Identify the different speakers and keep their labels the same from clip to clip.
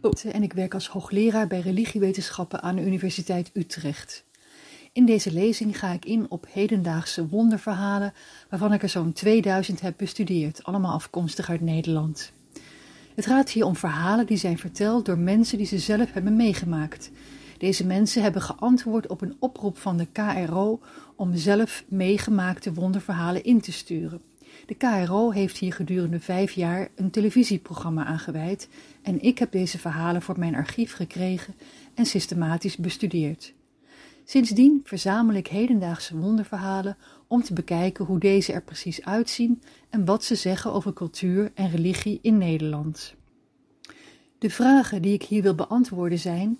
Speaker 1: en ik werk als hoogleraar bij religiewetenschappen aan de Universiteit Utrecht. In deze lezing ga ik in op hedendaagse wonderverhalen, waarvan ik er zo'n 2000 heb bestudeerd, allemaal afkomstig uit Nederland. Het gaat hier om verhalen die zijn verteld door mensen die ze zelf hebben meegemaakt. Deze mensen hebben geantwoord op een oproep van de KRO om zelf meegemaakte wonderverhalen in te sturen. De KRO heeft hier gedurende vijf jaar een televisieprogramma aangeweid en ik heb deze verhalen voor mijn archief gekregen en systematisch bestudeerd. Sindsdien verzamel ik hedendaagse wonderverhalen om te bekijken hoe deze er precies uitzien en wat ze zeggen over cultuur en religie in Nederland. De vragen die ik hier wil beantwoorden zijn: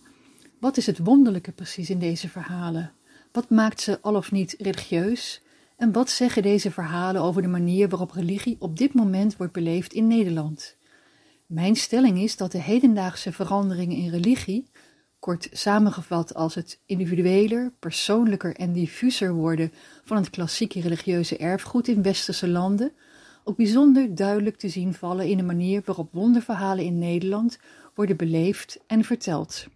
Speaker 1: wat is het wonderlijke precies in deze verhalen? Wat maakt ze al of niet religieus? En wat zeggen deze verhalen over de manier waarop religie op dit moment wordt beleefd in Nederland? Mijn stelling is dat de hedendaagse veranderingen in religie, kort samengevat als het individueler, persoonlijker en diffuser worden van het klassieke religieuze erfgoed in westerse landen, ook bijzonder duidelijk te zien vallen in de manier waarop wonderverhalen in Nederland worden beleefd en verteld.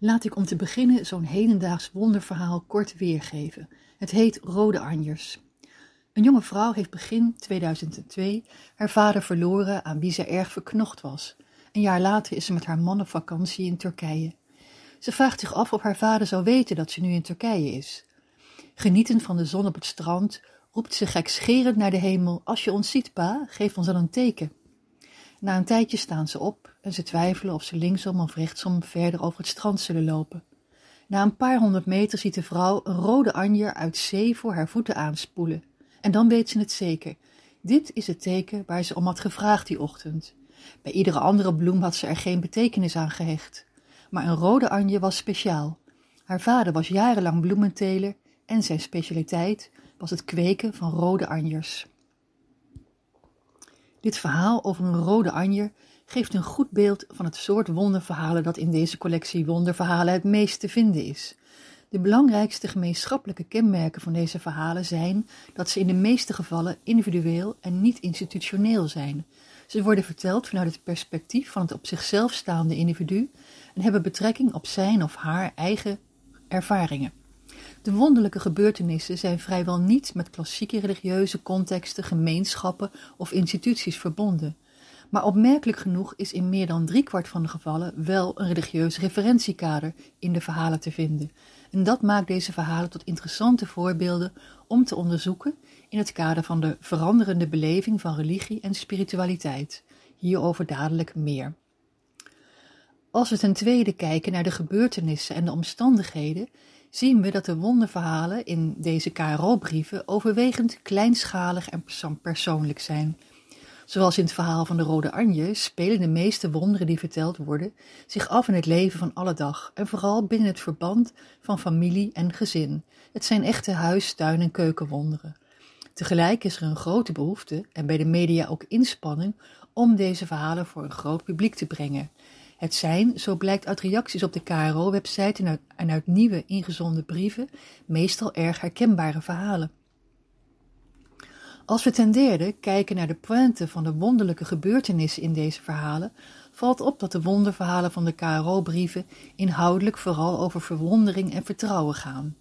Speaker 1: Laat ik om te beginnen zo'n hedendaags wonderverhaal kort weergeven. Het heet Rode Anjers. Een jonge vrouw heeft begin 2002 haar vader verloren aan wie ze erg verknocht was. Een jaar later is ze met haar man op vakantie in Turkije. Ze vraagt zich af of haar vader zou weten dat ze nu in Turkije is. Genietend van de zon op het strand roept ze gekscherend naar de hemel: Als je ons ziet, pa, geef ons dan een teken. Na een tijdje staan ze op en ze twijfelen of ze linksom of rechtsom verder over het strand zullen lopen. Na een paar honderd meter ziet de vrouw een rode anjer uit zee voor haar voeten aanspoelen. En dan weet ze het zeker. Dit is het teken waar ze om had gevraagd die ochtend. Bij iedere andere bloem had ze er geen betekenis aan gehecht. Maar een rode anje was speciaal. Haar vader was jarenlang bloementeler en zijn specialiteit was het kweken van rode anjers. Dit verhaal over een rode anjer geeft een goed beeld van het soort wonderverhalen dat in deze collectie wonderverhalen het meest te vinden is. De belangrijkste gemeenschappelijke kenmerken van deze verhalen zijn dat ze in de meeste gevallen individueel en niet institutioneel zijn. Ze worden verteld vanuit het perspectief van het op zichzelf staande individu en hebben betrekking op zijn of haar eigen ervaringen. De wonderlijke gebeurtenissen zijn vrijwel niet met klassieke religieuze contexten, gemeenschappen of instituties verbonden. Maar opmerkelijk genoeg is in meer dan driekwart van de gevallen wel een religieus referentiekader in de verhalen te vinden. En dat maakt deze verhalen tot interessante voorbeelden om te onderzoeken in het kader van de veranderende beleving van religie en spiritualiteit. Hierover dadelijk meer. Als we ten tweede kijken naar de gebeurtenissen en de omstandigheden, zien we dat de wonderverhalen in deze KRO-brieven overwegend kleinschalig en persoonlijk zijn. Zoals in het verhaal van de Rode Anje spelen de meeste wonderen die verteld worden zich af in het leven van alle dag en vooral binnen het verband van familie en gezin. Het zijn echte huis, tuin en keukenwonderen. Tegelijk is er een grote behoefte en bij de media ook inspanning om deze verhalen voor een groot publiek te brengen. Het zijn, zo blijkt uit reacties op de KRO-website en, en uit nieuwe ingezonden brieven, meestal erg herkenbare verhalen. Als we ten derde kijken naar de pointe van de wonderlijke gebeurtenissen in deze verhalen, valt op dat de wonderverhalen van de KRO-brieven inhoudelijk vooral over verwondering en vertrouwen gaan.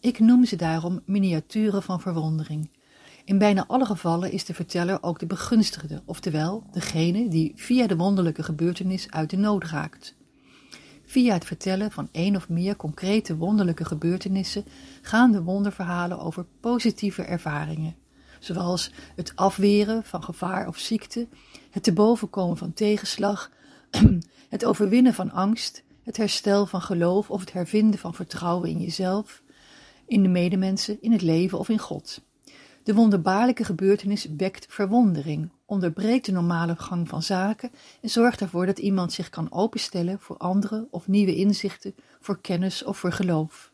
Speaker 1: Ik noem ze daarom miniaturen van verwondering. In bijna alle gevallen is de verteller ook de begunstigde, oftewel degene die via de wonderlijke gebeurtenis uit de nood raakt. Via het vertellen van één of meer concrete wonderlijke gebeurtenissen gaan de wonderverhalen over positieve ervaringen, zoals het afweren van gevaar of ziekte, het te boven komen van tegenslag, het overwinnen van angst, het herstel van geloof of het hervinden van vertrouwen in jezelf, in de medemensen, in het leven of in God. De wonderbaarlijke gebeurtenis wekt verwondering, onderbreekt de normale gang van zaken en zorgt ervoor dat iemand zich kan openstellen voor andere of nieuwe inzichten, voor kennis of voor geloof.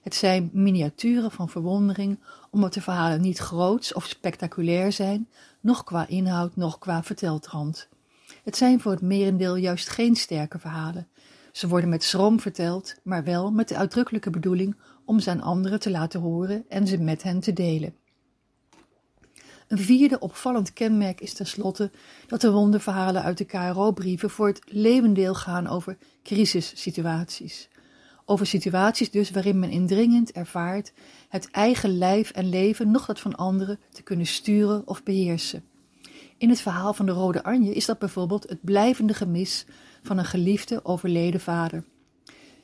Speaker 1: Het zijn miniaturen van verwondering, omdat de verhalen niet groots of spectaculair zijn, noch qua inhoud, noch qua verteltrand. Het zijn voor het merendeel juist geen sterke verhalen. Ze worden met schroom verteld, maar wel met de uitdrukkelijke bedoeling om ze aan anderen te laten horen en ze met hen te delen. Een vierde opvallend kenmerk is tenslotte dat de wonderverhalen uit de KRO-brieven voor het levendeel gaan over crisissituaties. Over situaties dus waarin men indringend ervaart het eigen lijf en leven nog dat van anderen te kunnen sturen of beheersen. In het verhaal van de Rode Anje is dat bijvoorbeeld het blijvende gemis van een geliefde overleden vader.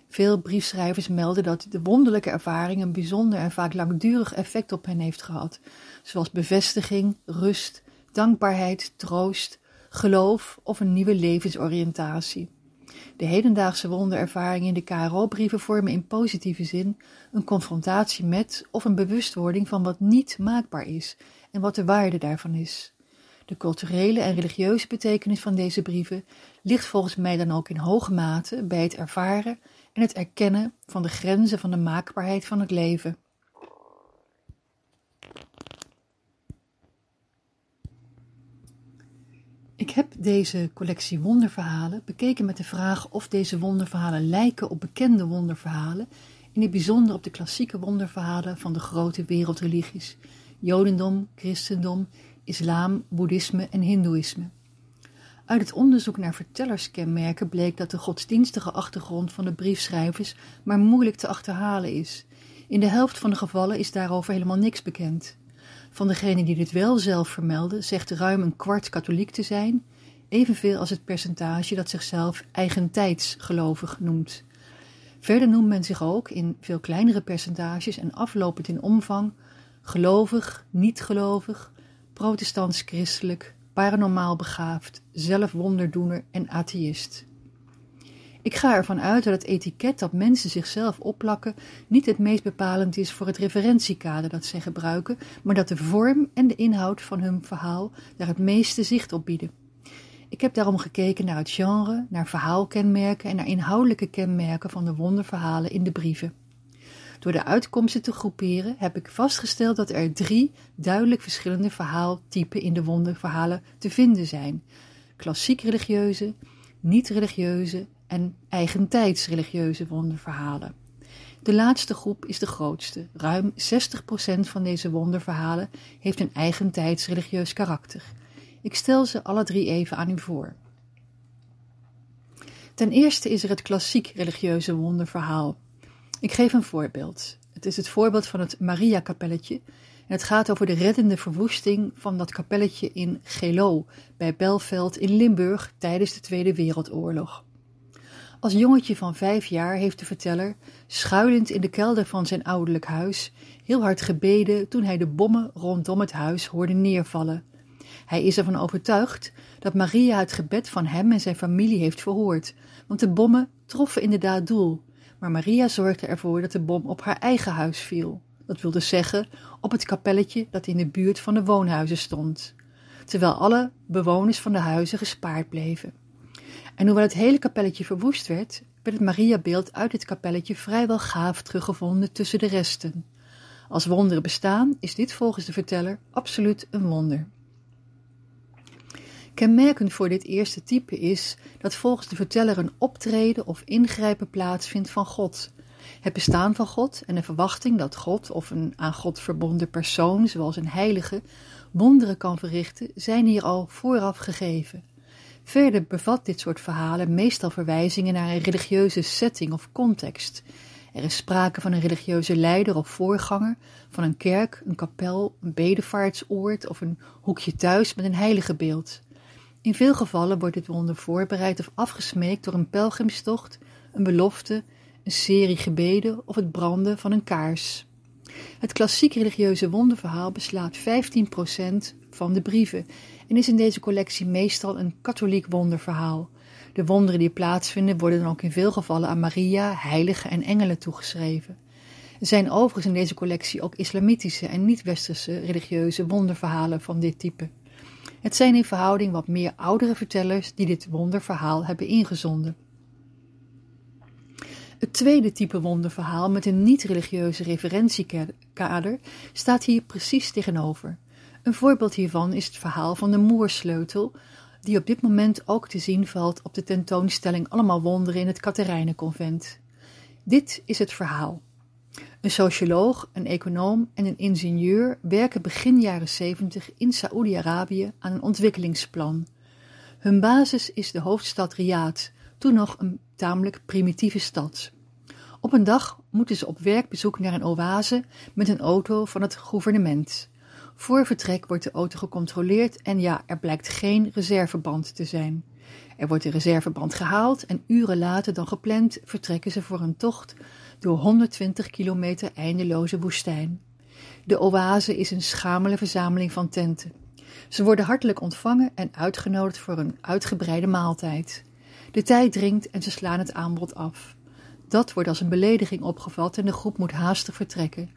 Speaker 1: Veel briefschrijvers melden dat de wonderlijke ervaring een bijzonder en vaak langdurig effect op hen heeft gehad, zoals bevestiging, rust, dankbaarheid, troost, geloof of een nieuwe levensoriëntatie. De hedendaagse wonderervaringen in de KRO-brieven vormen in positieve zin een confrontatie met of een bewustwording van wat niet maakbaar is en wat de waarde daarvan is. De culturele en religieuze betekenis van deze brieven ligt volgens mij dan ook in hoge mate bij het ervaren en het erkennen van de grenzen van de maakbaarheid van het leven. Ik heb deze collectie wonderverhalen bekeken met de vraag of deze wonderverhalen lijken op bekende wonderverhalen, in het bijzonder op de klassieke wonderverhalen van de grote wereldreligies: Jodendom, Christendom, Islam, Boeddhisme en Hindoeïsme. Uit het onderzoek naar vertellerskenmerken bleek dat de godsdienstige achtergrond van de briefschrijvers maar moeilijk te achterhalen is. In de helft van de gevallen is daarover helemaal niks bekend. Van degenen die dit wel zelf vermelden, zegt ruim een kwart katholiek te zijn, evenveel als het percentage dat zichzelf eigentijds gelovig noemt. Verder noemt men zich ook, in veel kleinere percentages en aflopend in omvang, gelovig, niet-gelovig, protestants-christelijk, paranormaal begaafd, zelfwonderdoener en atheïst. Ik ga ervan uit dat het etiket dat mensen zichzelf opplakken niet het meest bepalend is voor het referentiekader dat zij gebruiken, maar dat de vorm en de inhoud van hun verhaal daar het meeste zicht op bieden. Ik heb daarom gekeken naar het genre, naar verhaalkenmerken en naar inhoudelijke kenmerken van de wonderverhalen in de brieven. Door de uitkomsten te groeperen heb ik vastgesteld dat er drie duidelijk verschillende verhaaltypen in de wonderverhalen te vinden zijn: klassiek religieuze, niet-religieuze en eigentijds religieuze wonderverhalen. De laatste groep is de grootste. Ruim 60% van deze wonderverhalen heeft een eigentijds religieus karakter. Ik stel ze alle drie even aan u voor. Ten eerste is er het klassiek religieuze wonderverhaal. Ik geef een voorbeeld. Het is het voorbeeld van het Maria-kapelletje. En het gaat over de reddende verwoesting van dat kapelletje in Gelo bij Belveld in Limburg tijdens de Tweede Wereldoorlog. Als jongetje van vijf jaar heeft de verteller, schuilend in de kelder van zijn ouderlijk huis, heel hard gebeden toen hij de bommen rondom het huis hoorde neervallen. Hij is ervan overtuigd dat Maria het gebed van hem en zijn familie heeft verhoord, want de bommen troffen inderdaad doel maar Maria zorgde ervoor dat de bom op haar eigen huis viel. Dat wilde zeggen op het kapelletje dat in de buurt van de woonhuizen stond, terwijl alle bewoners van de huizen gespaard bleven. En hoewel het hele kapelletje verwoest werd, werd het Mariabeeld uit dit kapelletje vrijwel gaaf teruggevonden tussen de resten. Als wonderen bestaan, is dit volgens de verteller absoluut een wonder. Kenmerkend voor dit eerste type is dat volgens de verteller een optreden of ingrijpen plaatsvindt van God. Het bestaan van God en de verwachting dat God of een aan God verbonden persoon, zoals een heilige, wonderen kan verrichten, zijn hier al vooraf gegeven. Verder bevat dit soort verhalen meestal verwijzingen naar een religieuze setting of context. Er is sprake van een religieuze leider of voorganger, van een kerk, een kapel, een bedevaartsoord of een hoekje thuis met een heilige beeld. In veel gevallen wordt dit wonder voorbereid of afgesmeekt door een pelgrimstocht, een belofte, een serie gebeden of het branden van een kaars. Het klassiek religieuze wonderverhaal beslaat 15% van de brieven en is in deze collectie meestal een katholiek wonderverhaal. De wonderen die plaatsvinden worden dan ook in veel gevallen aan Maria, heiligen en engelen toegeschreven. Er zijn overigens in deze collectie ook islamitische en niet-westerse religieuze wonderverhalen van dit type. Het zijn in verhouding wat meer oudere vertellers die dit wonderverhaal hebben ingezonden. Het tweede type wonderverhaal met een niet-religieuze referentiekader staat hier precies tegenover. Een voorbeeld hiervan is het verhaal van de Moersleutel, die op dit moment ook te zien valt op de tentoonstelling Allemaal Wonderen in het Katerijnenconvent. Dit is het verhaal. Een socioloog, een econoom en een ingenieur werken begin jaren 70 in Saoedi-Arabië aan een ontwikkelingsplan. Hun basis is de hoofdstad Riyadh, toen nog een tamelijk primitieve stad. Op een dag moeten ze op werkbezoek naar een oase met een auto van het gouvernement. Voor vertrek wordt de auto gecontroleerd en ja, er blijkt geen reserveband te zijn. Er wordt de reserveband gehaald en uren later dan gepland vertrekken ze voor een tocht door 120 kilometer eindeloze woestijn. De oase is een schamele verzameling van tenten. Ze worden hartelijk ontvangen en uitgenodigd voor een uitgebreide maaltijd. De tijd dringt en ze slaan het aanbod af. Dat wordt als een belediging opgevat en de groep moet haastig vertrekken.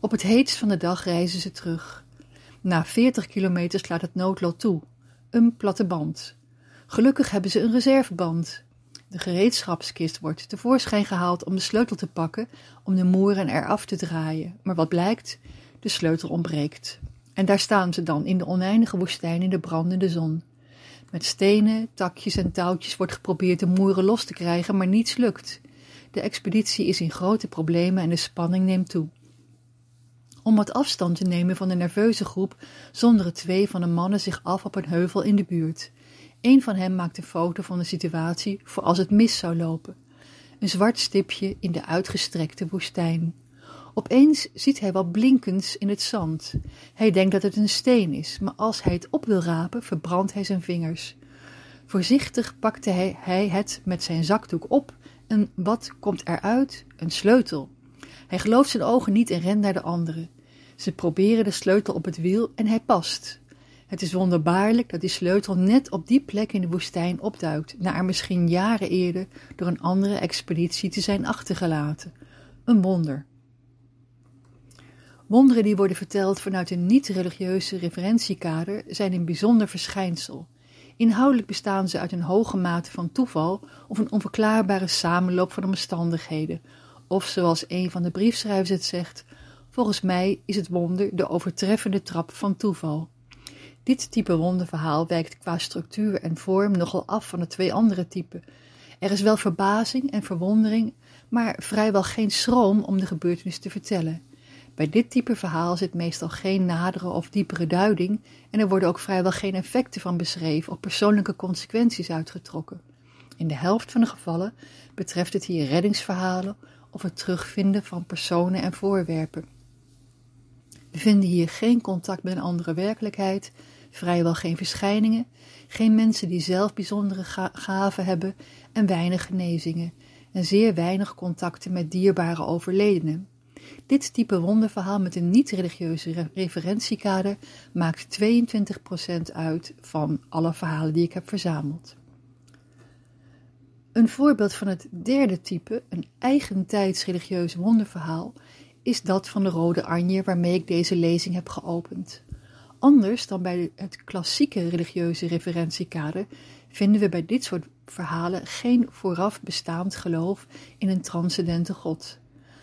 Speaker 1: Op het heetst van de dag reizen ze terug. Na 40 kilometer slaat het noodlot toe. Een platte band. Gelukkig hebben ze een reserveband. De gereedschapskist wordt tevoorschijn gehaald om de sleutel te pakken om de moeren eraf te draaien. Maar wat blijkt? De sleutel ontbreekt. En daar staan ze dan in de oneindige woestijn in de brandende zon. Met stenen, takjes en touwtjes wordt geprobeerd de moeren los te krijgen, maar niets lukt. De expeditie is in grote problemen en de spanning neemt toe. Om wat afstand te nemen van de nerveuze groep, zonderen twee van de mannen zich af op een heuvel in de buurt. Een van hen maakt een foto van de situatie voor als het mis zou lopen. Een zwart stipje in de uitgestrekte woestijn. Opeens ziet hij wat blinkends in het zand. Hij denkt dat het een steen is, maar als hij het op wil rapen, verbrandt hij zijn vingers. Voorzichtig pakte hij, het met zijn zakdoek op en wat komt eruit? Een sleutel. Hij gelooft zijn ogen niet en rent naar de anderen. Ze proberen de sleutel op het wiel en hij past. Het is wonderbaarlijk dat die sleutel net op die plek in de woestijn opduikt, na er misschien jaren eerder door een andere expeditie te zijn achtergelaten. Een wonder. Wonderen die worden verteld vanuit een niet-religieuze referentiekader zijn een bijzonder verschijnsel. Inhoudelijk bestaan ze uit een hoge mate van toeval of een onverklaarbare samenloop van omstandigheden. Of zoals een van de briefschrijvers het zegt, volgens mij is het wonder de overtreffende trap van toeval. Dit type wonderverhaal wijkt qua structuur en vorm nogal af van de twee andere typen. Er is wel verbazing en verwondering, maar vrijwel geen schroom om de gebeurtenis te vertellen. Bij dit type verhaal zit meestal geen nadere of diepere duiding en er worden ook vrijwel geen effecten van beschreven of persoonlijke consequenties uitgetrokken. In de helft van de gevallen betreft het hier reddingsverhalen of het terugvinden van personen en voorwerpen. Vinden hier geen contact met een andere werkelijkheid, vrijwel geen verschijningen, geen mensen die zelf bijzondere gaven hebben en weinig genezingen en zeer weinig contacten met dierbare overledenen. Dit type wonderverhaal met een niet-religieuze referentiekader maakt 22% uit van alle verhalen die ik heb verzameld. Een voorbeeld van het derde type, een eigentijds religieus wonderverhaal, is dat van de Rode Anje waarmee ik deze lezing heb geopend. Anders dan bij het klassieke religieuze referentiekader vinden we bij dit soort verhalen geen vooraf bestaand geloof in een transcendente God.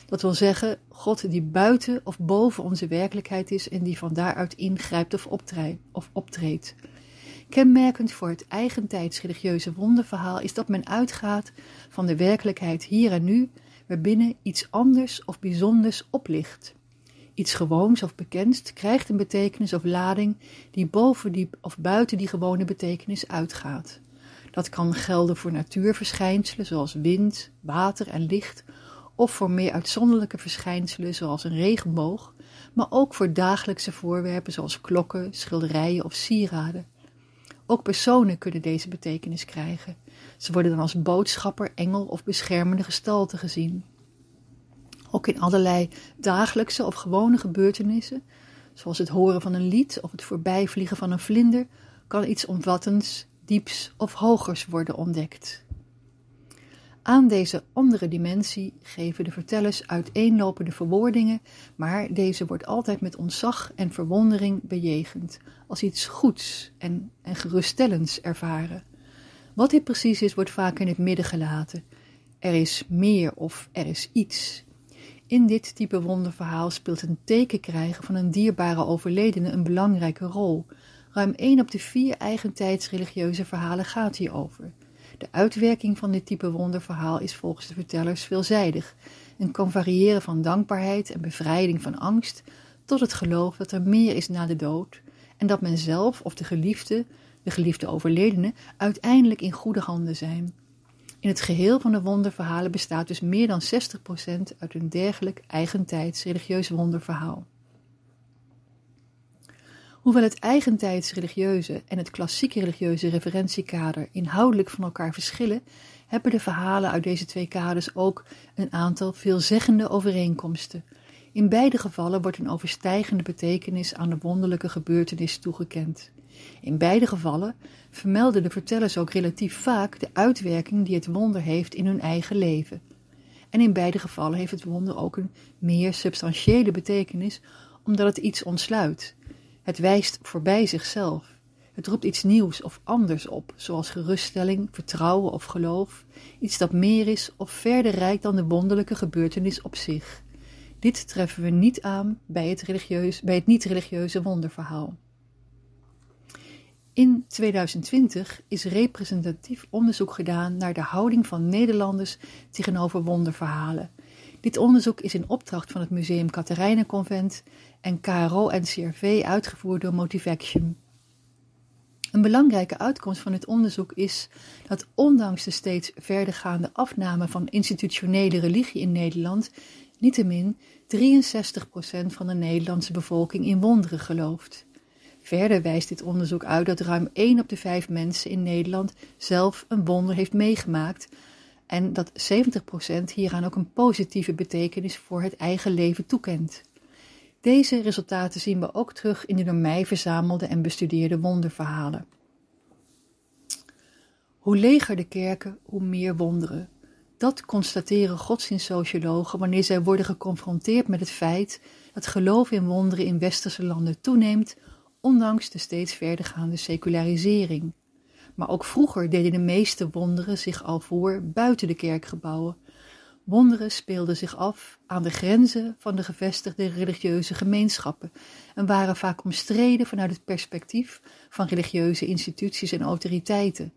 Speaker 1: Dat wil zeggen, God die buiten of boven onze werkelijkheid is en die van daaruit ingrijpt of, of optreedt. Kenmerkend voor het eigentijds religieuze wonderverhaal is dat men uitgaat van de werkelijkheid hier en nu, waarbinnen iets anders of bijzonders oplicht. Iets gewoons of bekends krijgt een betekenis of lading die boven die of buiten die gewone betekenis uitgaat. Dat kan gelden voor natuurverschijnselen zoals wind, water en licht, of voor meer uitzonderlijke verschijnselen zoals een regenboog, maar ook voor dagelijkse voorwerpen zoals klokken, schilderijen of sieraden. Ook personen kunnen deze betekenis krijgen. Ze worden dan als boodschapper, engel of beschermende gestalte gezien. Ook in allerlei dagelijkse of gewone gebeurtenissen, zoals het horen van een lied of het voorbijvliegen van een vlinder, kan iets omvattends, dieps of hogers worden ontdekt. Aan deze andere dimensie geven de vertellers uiteenlopende verwoordingen, maar deze wordt altijd met ontzag en verwondering bejegend, als iets goeds en, en geruststellends ervaren. Wat dit precies is, wordt vaak in het midden gelaten. Er is meer of er is iets. In dit type wonderverhaal speelt een teken krijgen van een dierbare overledene een belangrijke rol. Ruim 1 op de vier eigentijds religieuze verhalen gaat hierover. De uitwerking van dit type wonderverhaal is volgens de vertellers veelzijdig en kan variëren van dankbaarheid en bevrijding van angst tot het geloof dat er meer is na de dood en dat men zelf of de geliefde, de geliefde overledene, uiteindelijk in goede handen zijn. In het geheel van de wonderverhalen bestaat dus meer dan 60% uit een dergelijk eigentijds religieus wonderverhaal. Hoewel het eigentijds religieuze en het klassieke religieuze referentiekader inhoudelijk van elkaar verschillen, hebben de verhalen uit deze twee kaders ook een aantal veelzeggende overeenkomsten. In beide gevallen wordt een overstijgende betekenis aan de wonderlijke gebeurtenis toegekend. In beide gevallen vermelden de vertellers ook relatief vaak de uitwerking die het wonder heeft in hun eigen leven. En in beide gevallen heeft het wonder ook een meer substantiële betekenis, omdat het iets ontsluit. Het wijst voorbij zichzelf. Het roept iets nieuws of anders op, zoals geruststelling, vertrouwen of geloof, iets dat meer is of verder reikt dan de wonderlijke gebeurtenis op zich. Dit treffen we niet aan bij het, bij het niet-religieuze wonderverhaal. In 2020 is representatief onderzoek gedaan naar de houding van Nederlanders tegenover wonderverhalen. Dit onderzoek is in opdracht van het Museum Katerijnenconvent en KRO-NCRV uitgevoerd door Motivaction. Een belangrijke uitkomst van het onderzoek is dat ondanks de steeds verdergaande afname van institutionele religie in Nederland, niettemin 63% van de Nederlandse bevolking in wonderen gelooft. Verder wijst dit onderzoek uit dat ruim 1 op de 5 mensen in Nederland zelf een wonder heeft meegemaakt en dat 70% hieraan ook een positieve betekenis voor het eigen leven toekent. Deze resultaten zien we ook terug in de door mij verzamelde en bestudeerde wonderverhalen. Hoe leger de kerken, hoe meer wonderen. Dat constateren godsdienstsociologen wanneer zij worden geconfronteerd met het feit dat geloof in wonderen in westerse landen toeneemt, ondanks de steeds verdergaande secularisering. Maar ook vroeger deden de meeste wonderen zich al voor buiten de kerkgebouwen, Wonderen speelden zich af aan de grenzen van de gevestigde religieuze gemeenschappen en waren vaak omstreden vanuit het perspectief van religieuze instituties en autoriteiten.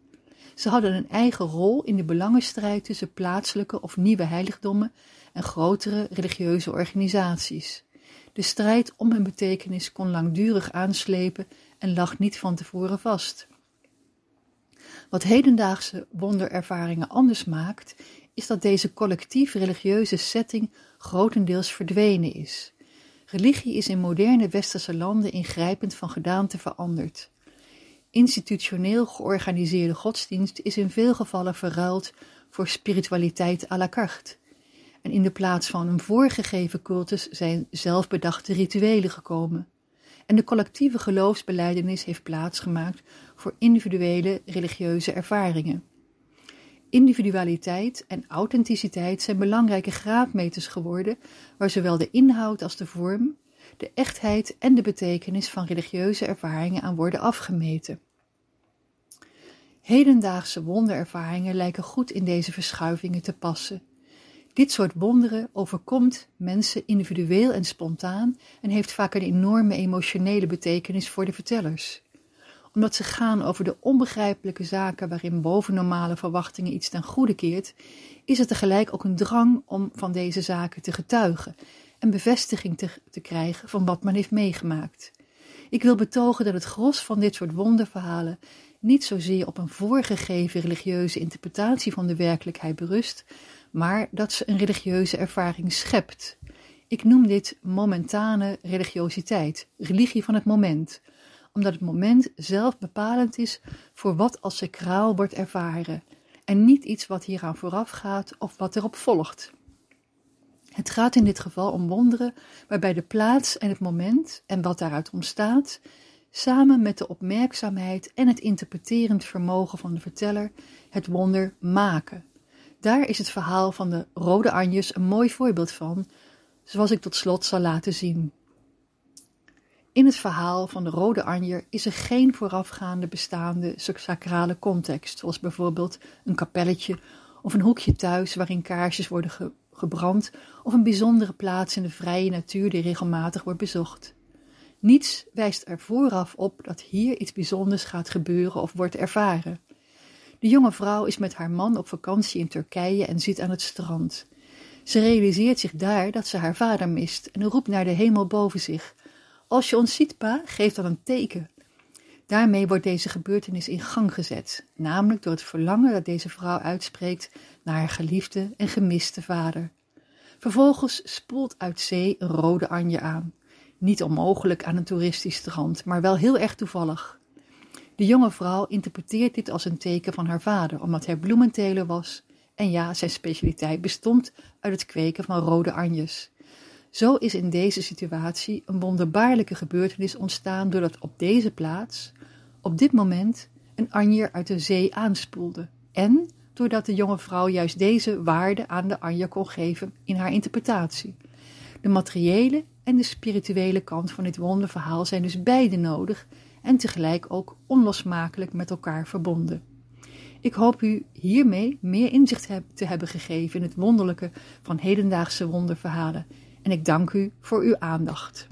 Speaker 1: Ze hadden een eigen rol in de belangenstrijd tussen plaatselijke of nieuwe heiligdommen en grotere religieuze organisaties. De strijd om hun betekenis kon langdurig aanslepen en lag niet van tevoren vast. Wat hedendaagse wonderervaringen anders maakt, is dat deze collectief religieuze setting grotendeels verdwenen is. Religie is in moderne westerse landen ingrijpend van gedaante veranderd. Institutioneel georganiseerde godsdienst is in veel gevallen verruild voor spiritualiteit à la carte. En in de plaats van een voorgegeven cultus zijn zelfbedachte rituelen gekomen. En de collectieve geloofsbeleidenis heeft plaatsgemaakt voor individuele religieuze ervaringen. Individualiteit en authenticiteit zijn belangrijke graadmeters geworden, waar zowel de inhoud als de vorm, de echtheid en de betekenis van religieuze ervaringen aan worden afgemeten. Hedendaagse wonderervaringen lijken goed in deze verschuivingen te passen. Dit soort wonderen overkomt mensen individueel en spontaan en heeft vaak een enorme emotionele betekenis voor de vertellers omdat ze gaan over de onbegrijpelijke zaken waarin boven normale verwachtingen iets ten goede keert, is er tegelijk ook een drang om van deze zaken te getuigen en bevestiging te, te krijgen van wat men heeft meegemaakt. Ik wil betogen dat het gros van dit soort wonderverhalen niet zozeer op een voorgegeven religieuze interpretatie van de werkelijkheid berust, maar dat ze een religieuze ervaring schept. Ik noem dit momentane religiositeit, religie van het moment, omdat het moment zelf bepalend is voor wat als sacraal wordt ervaren, en niet iets wat hieraan vooraf gaat of wat erop volgt. Het gaat in dit geval om wonderen waarbij de plaats en het moment en wat daaruit ontstaat, samen met de opmerkzaamheid en het interpreterend vermogen van de verteller, het wonder maken. Daar is het verhaal van de rode anjes een mooi voorbeeld van, zoals ik tot slot zal laten zien. In het verhaal van de rode anjer is er geen voorafgaande bestaande sacrale context, zoals bijvoorbeeld een kapelletje of een hoekje thuis waarin kaarsjes worden gebrand of een bijzondere plaats in de vrije natuur die regelmatig wordt bezocht. Niets wijst er vooraf op dat hier iets bijzonders gaat gebeuren of wordt ervaren. De jonge vrouw is met haar man op vakantie in Turkije en zit aan het strand. Ze realiseert zich daar dat ze haar vader mist en roept naar de hemel boven zich. Als je ons ziet, pa, geef dan een teken. Daarmee wordt deze gebeurtenis in gang gezet, namelijk door het verlangen dat deze vrouw uitspreekt naar haar geliefde en gemiste vader. Vervolgens spoelt uit zee een rode anje aan. Niet onmogelijk aan een toeristisch strand, maar wel heel erg toevallig. De jonge vrouw interpreteert dit als een teken van haar vader, omdat hij bloementeler was. En ja, zijn specialiteit bestond uit het kweken van rode anjes. Zo is in deze situatie een wonderbaarlijke gebeurtenis ontstaan doordat op deze plaats, op dit moment, een anjer uit de zee aanspoelde. En doordat de jonge vrouw juist deze waarde aan de anjer kon geven in haar interpretatie. De materiële en de spirituele kant van dit wonderverhaal zijn dus beide nodig en tegelijk ook onlosmakelijk met elkaar verbonden. Ik hoop u hiermee meer inzicht te hebben gegeven in het wonderlijke van hedendaagse wonderverhalen en ik dank u voor uw aandacht.